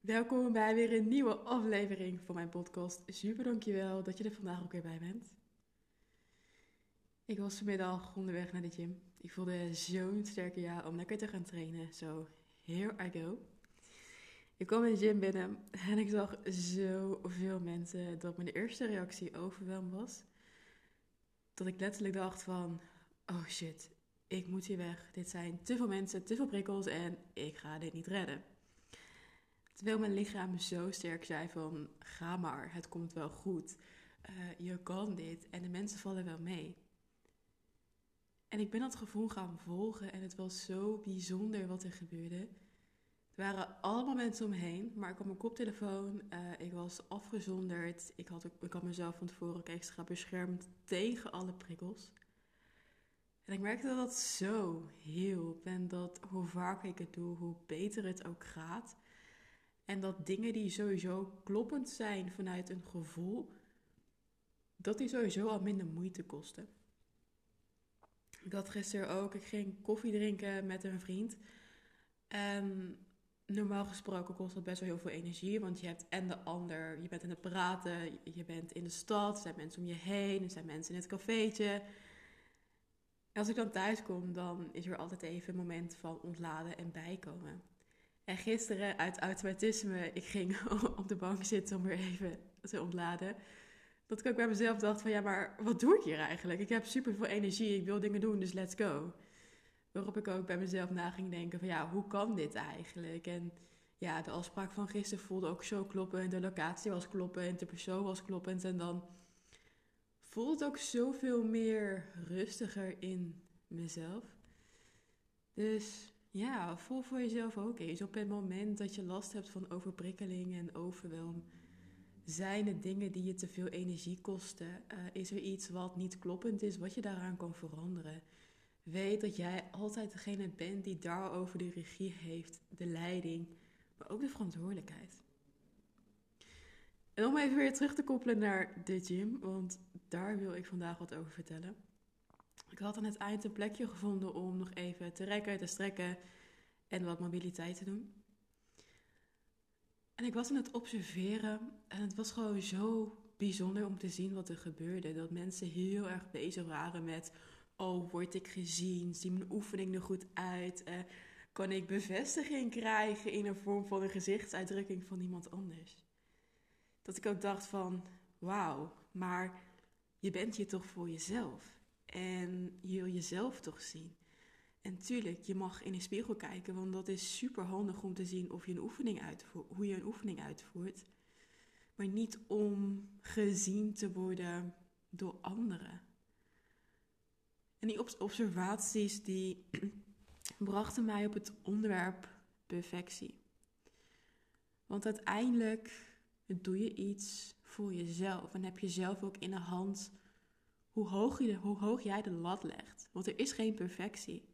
Welkom bij weer een nieuwe aflevering van mijn podcast. Super dankjewel dat je er vandaag ook weer bij bent. Ik was vanmiddag onderweg naar de gym. Ik voelde zo'n sterke ja om lekker te gaan trainen. Zo, here I go. Ik kwam in de gym binnen en ik zag zoveel mensen dat mijn eerste reactie overweldigd was. Dat ik letterlijk dacht van, oh shit, ik moet hier weg. Dit zijn te veel mensen, te veel prikkels en ik ga dit niet redden. Terwijl mijn lichaam zo sterk zei van, ga maar, het komt wel goed. Uh, je kan dit en de mensen vallen wel mee. En ik ben dat gevoel gaan volgen en het was zo bijzonder wat er gebeurde. Er waren allemaal mensen omheen, maar ik had mijn koptelefoon, uh, ik was afgezonderd. Ik had, ik had mezelf van tevoren ook extra beschermd tegen alle prikkels. En ik merkte dat dat zo hielp en dat hoe vaker ik het doe, hoe beter het ook gaat. En dat dingen die sowieso kloppend zijn vanuit een gevoel, dat die sowieso al minder moeite kosten. Ik had gisteren ook, ik ging koffie drinken met een vriend. En normaal gesproken kost dat best wel heel veel energie, want je hebt en de ander, je bent aan het praten, je bent in de stad, er zijn mensen om je heen, er zijn mensen in het cafeetje. Als ik dan thuis kom, dan is er altijd even een moment van ontladen en bijkomen. En gisteren uit automatisme, ik ging op de bank zitten om weer even te ontladen. Dat ik ook bij mezelf dacht van ja, maar wat doe ik hier eigenlijk? Ik heb super veel energie, ik wil dingen doen, dus let's go. Waarop ik ook bij mezelf na ging denken van ja, hoe kan dit eigenlijk? En ja, de afspraak van gisteren voelde ook zo kloppend. De locatie was kloppend, de persoon was kloppend. En dan voelt het ook zoveel meer rustiger in mezelf. Dus ja, voel voor jezelf ook eens. Op het moment dat je last hebt van overprikkeling en overwelm, zijn er dingen die je te veel energie kosten? Uh, is er iets wat niet kloppend is, wat je daaraan kan veranderen? Weet dat jij altijd degene bent die daarover de regie heeft, de leiding, maar ook de verantwoordelijkheid. En om even weer terug te koppelen naar de gym, want daar wil ik vandaag wat over vertellen. Ik had aan het eind een plekje gevonden om nog even te rekken, te strekken en wat mobiliteit te doen. En ik was aan het observeren en het was gewoon zo bijzonder om te zien wat er gebeurde. Dat mensen heel erg bezig waren met, oh, word ik gezien? Zie mijn oefening er goed uit? Uh, kan ik bevestiging krijgen in een vorm van een gezichtsuitdrukking van iemand anders? Dat ik ook dacht van, wauw, maar je bent hier toch voor jezelf. En je wil jezelf toch zien. En tuurlijk, je mag in de spiegel kijken, want dat is super handig om te zien of je een oefening uitvoert, hoe je een oefening uitvoert. Maar niet om gezien te worden door anderen. En die observaties die brachten mij op het onderwerp perfectie. Want uiteindelijk doe je iets voor jezelf en heb je zelf ook in de hand hoe hoog, je, hoe hoog jij de lat legt. Want er is geen perfectie.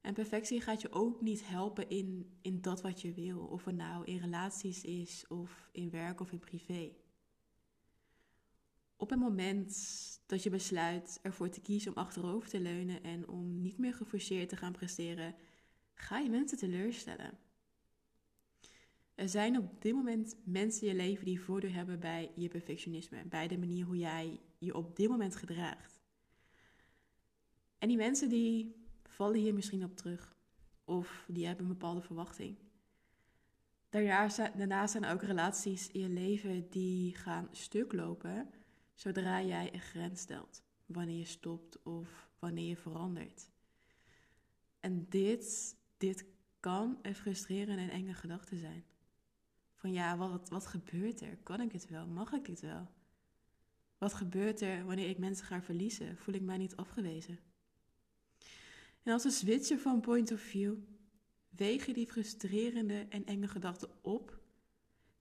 En perfectie gaat je ook niet helpen in, in dat wat je wil. Of het nou in relaties is, of in werk of in privé. Op het moment dat je besluit ervoor te kiezen om achterover te leunen en om niet meer geforceerd te gaan presteren, ga je mensen teleurstellen. Er zijn op dit moment mensen in je leven die voordeel hebben bij je perfectionisme, bij de manier hoe jij je op dit moment gedraagt. En die mensen die vallen hier misschien op terug, of die hebben een bepaalde verwachting. Daarnaast zijn er ook relaties in je leven die gaan stuk lopen zodra jij een grens stelt, wanneer je stopt of wanneer je verandert. En dit, dit kan een frustrerende en enge gedachte zijn. Van ja, wat, wat gebeurt er? Kan ik het wel? Mag ik dit wel? Wat gebeurt er wanneer ik mensen ga verliezen? Voel ik mij niet afgewezen? En als we switchen van point of view, weeg je die frustrerende en enge gedachten op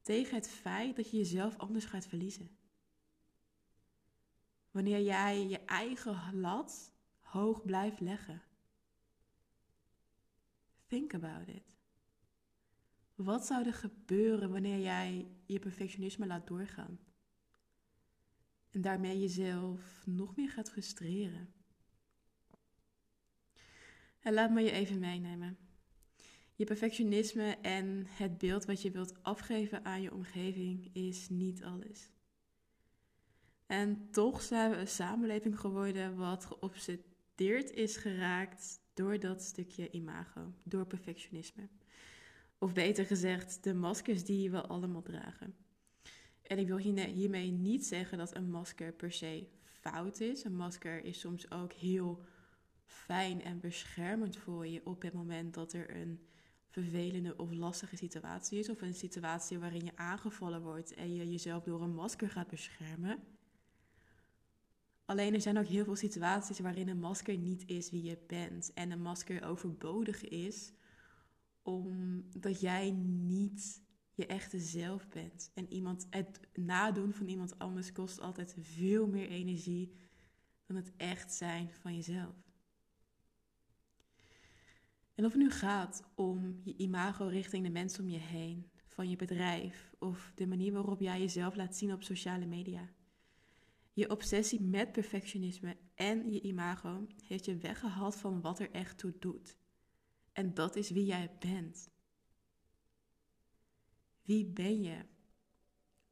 tegen het feit dat je jezelf anders gaat verliezen. Wanneer jij je eigen lat hoog blijft leggen. Think about it. Wat zou er gebeuren wanneer jij je perfectionisme laat doorgaan? En daarmee jezelf nog meer gaat frustreren. En laat me je even meenemen. Je perfectionisme en het beeld wat je wilt afgeven aan je omgeving is niet alles. En toch zijn we een samenleving geworden wat geobsedeerd is geraakt door dat stukje imago, door perfectionisme. Of beter gezegd, de maskers die we allemaal dragen. En ik wil hiermee niet zeggen dat een masker per se fout is. Een masker is soms ook heel fijn en beschermend voor je op het moment dat er een vervelende of lastige situatie is. Of een situatie waarin je aangevallen wordt en je jezelf door een masker gaat beschermen. Alleen er zijn ook heel veel situaties waarin een masker niet is wie je bent. En een masker overbodig is omdat jij niet je echte zelf bent. En iemand, het nadoen van iemand anders kost altijd veel meer energie dan het echt zijn van jezelf. En of het nu gaat om je imago richting de mensen om je heen, van je bedrijf of de manier waarop jij jezelf laat zien op sociale media. Je obsessie met perfectionisme en je imago heeft je weggehaald van wat er echt toe doet. En dat is wie jij bent. Wie ben je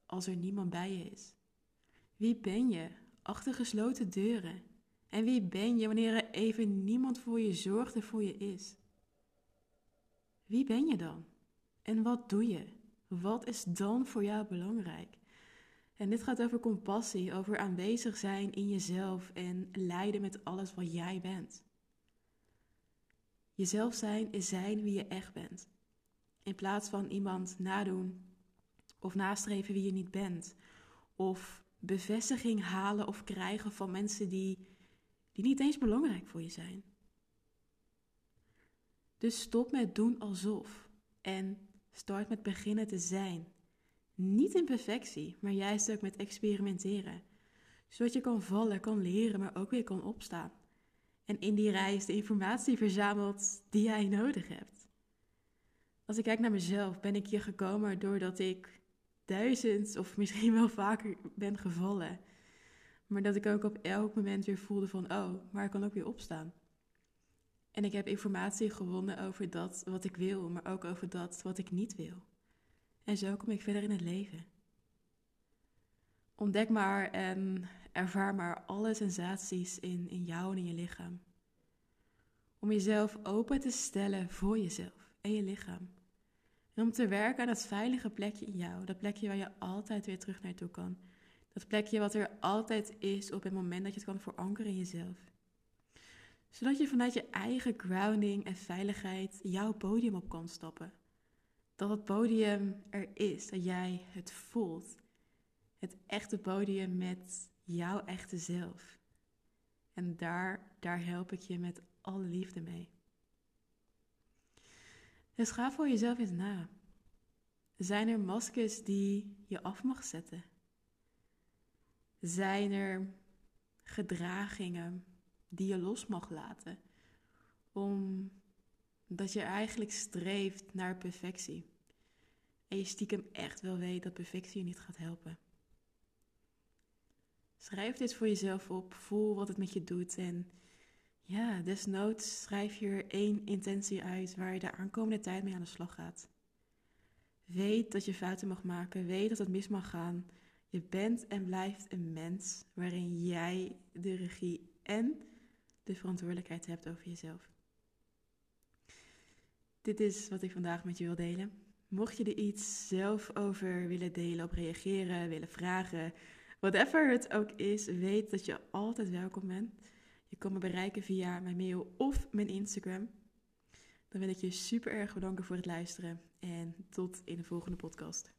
als er niemand bij je is? Wie ben je achter gesloten deuren? En wie ben je wanneer er even niemand voor je zorgt en voor je is? Wie ben je dan? En wat doe je? Wat is dan voor jou belangrijk? En dit gaat over compassie, over aanwezig zijn in jezelf en lijden met alles wat jij bent. Jezelf zijn is zijn wie je echt bent. In plaats van iemand nadoen of nastreven wie je niet bent. Of bevestiging halen of krijgen van mensen die, die niet eens belangrijk voor je zijn. Dus stop met doen alsof en start met beginnen te zijn. Niet in perfectie, maar juist ook met experimenteren. Zodat je kan vallen, kan leren, maar ook weer kan opstaan. En in die reis de informatie verzamelt die jij nodig hebt. Als ik kijk naar mezelf, ben ik hier gekomen doordat ik duizend of misschien wel vaker ben gevallen. Maar dat ik ook op elk moment weer voelde van, oh, maar ik kan ook weer opstaan. En ik heb informatie gewonnen over dat wat ik wil, maar ook over dat wat ik niet wil. En zo kom ik verder in het leven. Ontdek maar en ervaar maar alle sensaties in, in jou en in je lichaam. Om jezelf open te stellen voor jezelf en je lichaam. En om te werken aan dat veilige plekje in jou. Dat plekje waar je altijd weer terug naartoe kan. Dat plekje wat er altijd is op het moment dat je het kan verankeren in jezelf. Zodat je vanuit je eigen grounding en veiligheid jouw podium op kan stappen. Dat het podium er is, dat jij het voelt. Het echte podium met jouw echte zelf. En daar, daar help ik je met alle liefde mee. Dus ga voor jezelf eens na. Zijn er maskers die je af mag zetten? Zijn er gedragingen die je los mag laten? Omdat je eigenlijk streeft naar perfectie. En je stiekem echt wel weet dat perfectie je niet gaat helpen. Schrijf dit voor jezelf op, voel wat het met je doet en ja, desnoods schrijf je er één intentie uit waar je de aankomende tijd mee aan de slag gaat. Weet dat je fouten mag maken, weet dat het mis mag gaan. Je bent en blijft een mens waarin jij de regie en de verantwoordelijkheid hebt over jezelf. Dit is wat ik vandaag met je wil delen. Mocht je er iets zelf over willen delen, op reageren, willen vragen, whatever het ook is, weet dat je altijd welkom bent. Je kan me bereiken via mijn mail of mijn Instagram. Dan wil ik je super erg bedanken voor het luisteren en tot in de volgende podcast.